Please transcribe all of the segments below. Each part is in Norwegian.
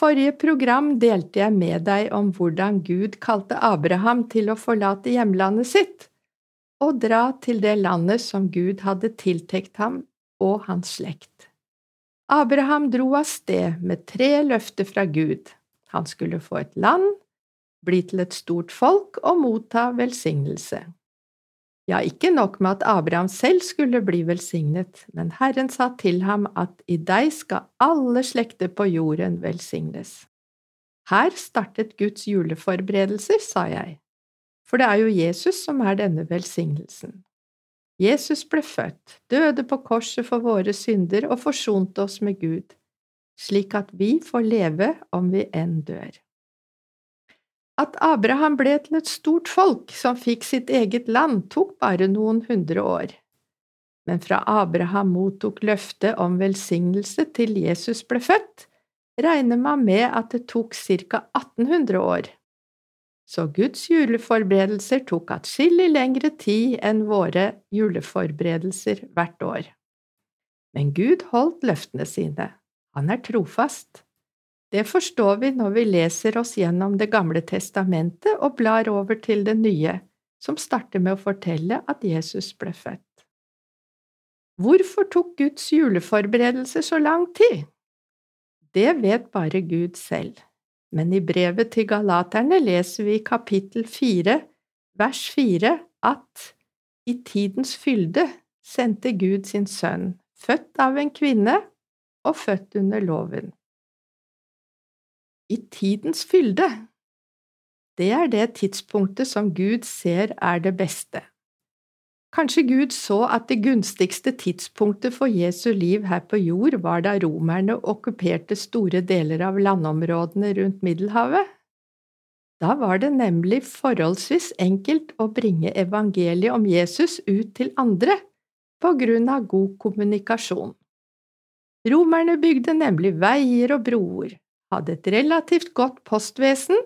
forrige program delte jeg med deg om hvordan Gud kalte Abraham til å forlate hjemlandet sitt og dra til det landet som Gud hadde tiltenkt ham og hans slekt. Abraham dro av sted med tre løfter fra Gud. Han skulle få et land, bli til et stort folk og motta velsignelse. Ja, ikke nok med at Abraham selv skulle bli velsignet, men Herren sa til ham at i deg skal alle slekter på jorden velsignes. Her startet Guds juleforberedelser, sa jeg, for det er jo Jesus som er denne velsignelsen. Jesus ble født, døde på korset for våre synder og forsonte oss med Gud, slik at vi får leve om vi enn dør. At Abraham ble til et stort folk som fikk sitt eget land, tok bare noen hundre år. Men fra Abraham mottok løftet om velsignelse til Jesus ble født, regner man med at det tok ca. 1800 år. Så Guds juleforberedelser tok atskillig lengre tid enn våre juleforberedelser hvert år. Men Gud holdt løftene sine. Han er trofast. Det forstår vi når vi leser oss gjennom Det gamle testamentet og blar over til det nye, som starter med å fortelle at Jesus ble født. Hvorfor tok Guds juleforberedelse så lang tid? Det vet bare Gud selv, men i brevet til galaterne leser vi i kapittel fire, vers fire, at i tidens fylde sendte Gud sin sønn, født av en kvinne og født under loven i tidens fylde. Det er det tidspunktet som Gud ser er det beste. Kanskje Gud så at det gunstigste tidspunktet for Jesu liv her på jord var da romerne okkuperte store deler av landområdene rundt Middelhavet? Da var det nemlig forholdsvis enkelt å bringe evangeliet om Jesus ut til andre på grunn av god kommunikasjon. Romerne bygde nemlig veier og broer, hadde et relativt godt postvesen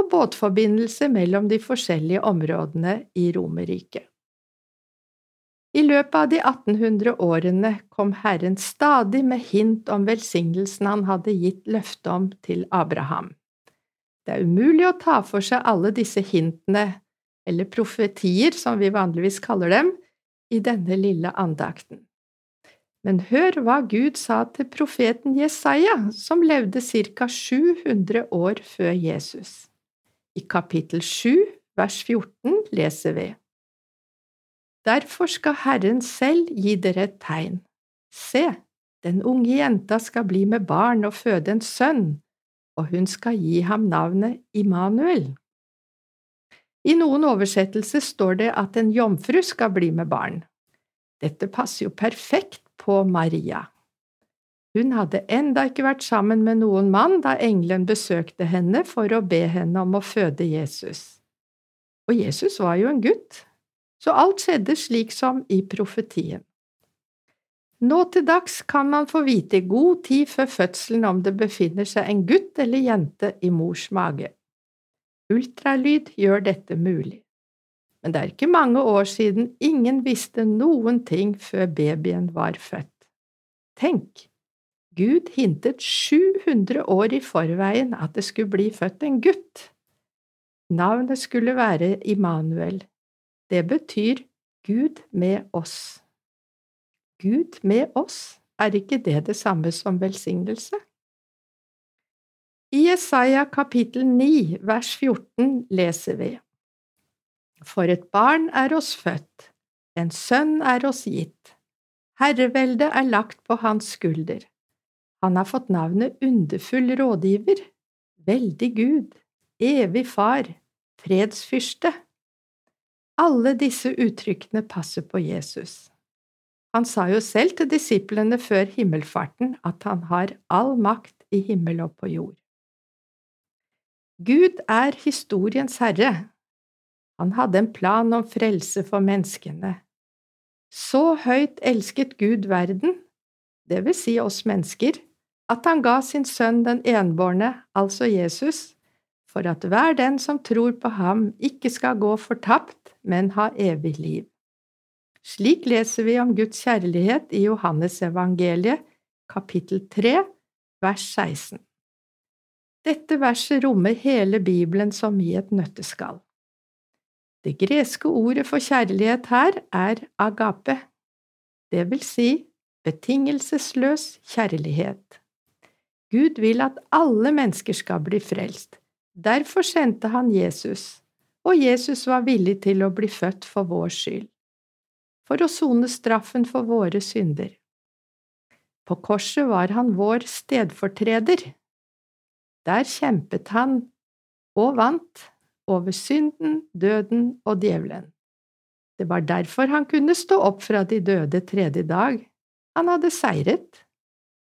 og båtforbindelse mellom de forskjellige områdene i Romerriket. I løpet av de 1800 årene kom Herren stadig med hint om velsignelsen han hadde gitt løfte om til Abraham. Det er umulig å ta for seg alle disse hintene, eller profetier som vi vanligvis kaller dem, i denne lille andakten. Men hør hva Gud sa til profeten Jesaja, som levde ca. 700 år før Jesus. I kapittel 7, vers 14 leser vi. Derfor skal Herren selv gi dere et tegn. Se, den unge jenta skal bli med barn og føde en sønn, og hun skal gi ham navnet Immanuel. I noen oversettelser står det at en jomfru skal bli med barn. Dette passer jo perfekt på Maria. Hun hadde enda ikke vært sammen med noen mann da engelen besøkte henne for å be henne om å føde Jesus. Og Jesus var jo en gutt, så alt skjedde slik som i profetien. Nå til dags kan man få vite i god tid før fødselen om det befinner seg en gutt eller jente i mors mage. Ultralyd gjør dette mulig men det er ikke mange år siden ingen visste noen ting før babyen var født. Tenk, Gud hintet 700 år i forveien at det skulle bli født en gutt. Navnet skulle være Immanuel. Det betyr Gud med oss. Gud med oss, er ikke det det samme som velsignelse? I Jesaja kapittel 9 vers 14 leser vi for et barn er oss født, en sønn er oss gitt. Herreveldet er lagt på hans skulder. Han har fått navnet Underfull rådgiver, Veldig Gud, Evig Far, Fredsfyrste. Alle disse uttrykkene passer på Jesus. Han sa jo selv til disiplene før himmelfarten at han har all makt i himmel og på jord. Gud er historiens herre, han hadde en plan om frelse for menneskene. Så høyt elsket Gud verden, det vil si oss mennesker, at han ga sin sønn den enbårne, altså Jesus, for at hver den som tror på ham, ikke skal gå fortapt, men ha evig liv. Slik leser vi om Guds kjærlighet i Johannesevangeliet, kapittel 3, vers 16. Dette verset rommer hele Bibelen som i et nøtteskall. Det greske ordet for kjærlighet her er agape, det vil si betingelsesløs kjærlighet. Gud vil at alle mennesker skal bli frelst. Derfor sendte han Jesus, og Jesus var villig til å bli født for vår skyld, for å sone straffen for våre synder. På korset var han vår stedfortreder. Der kjempet han og vant over synden, døden og djevelen. Det var derfor han kunne stå opp fra de døde tredje dag. Han hadde seiret.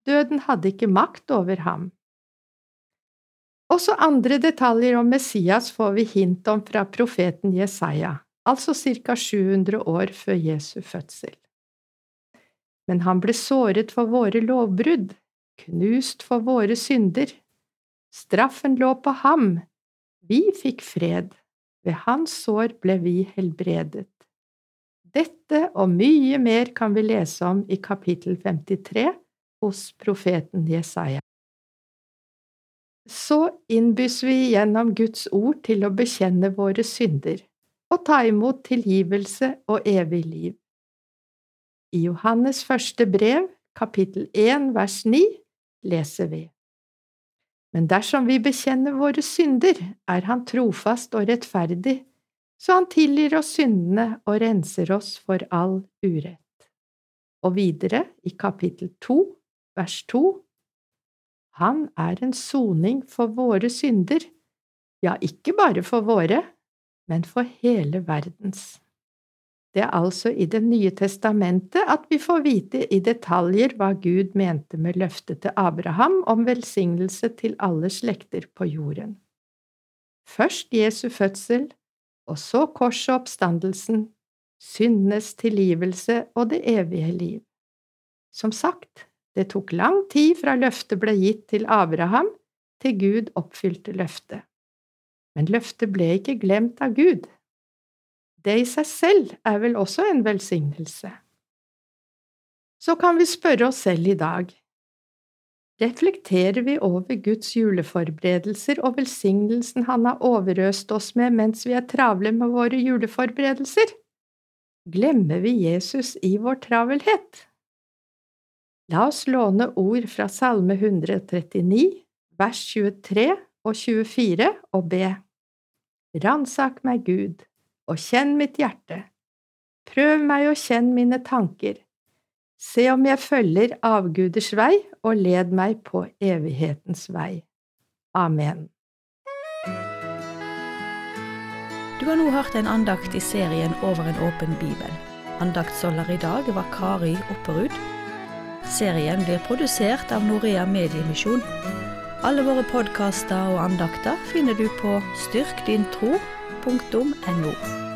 Døden hadde ikke makt over ham. Også andre detaljer om Messias får vi hint om fra profeten Jesaja, altså ca. 700 år før Jesu fødsel. Men han ble såret for våre lovbrudd, knust for våre synder. Straffen lå på ham, vi fikk fred, ved hans sår ble vi helbredet. Dette og mye mer kan vi lese om i kapittel 53 hos profeten Jesaja. Så innbys vi gjennom Guds ord til å bekjenne våre synder og ta imot tilgivelse og evig liv. I Johannes første brev, kapittel 1, vers 9, leser vi. Men dersom vi bekjenner våre synder, er Han trofast og rettferdig, så Han tilgir oss syndene og renser oss for all urett. Og videre, i kapittel 2, vers 2, Han er en soning for våre synder, ja, ikke bare for våre, men for hele verdens. Det er altså i Det nye testamentet at vi får vite i detaljer hva Gud mente med løftet til Abraham om velsignelse til alle slekter på jorden. Først Jesu fødsel, og så korset og oppstandelsen, syndenes tilgivelse og det evige liv. Som sagt, det tok lang tid fra løftet ble gitt til Abraham til Gud oppfylte løftet. Men løftet ble ikke glemt av Gud. Det i seg selv er vel også en velsignelse. Så kan vi spørre oss selv i dag, reflekterer vi over Guds juleforberedelser og velsignelsen Han har overøst oss med mens vi er travle med våre juleforberedelser? Glemmer vi Jesus i vår travelhet? La oss låne ord fra Salme 139, vers 23 og 24, og be. Ransak meg, Gud og kjenn mitt hjerte. Prøv meg og kjenn mine tanker. Se om jeg følger avguders vei, og led meg på evighetens vei. Amen. Du har nå hørt en andakt i serien Over en åpen bibel. Andaktsholder i dag var Kari Opperud. Serien blir produsert av Norea Mediemisjon. Alle våre podkaster og andakter finner du på styrkdintro.no. .no.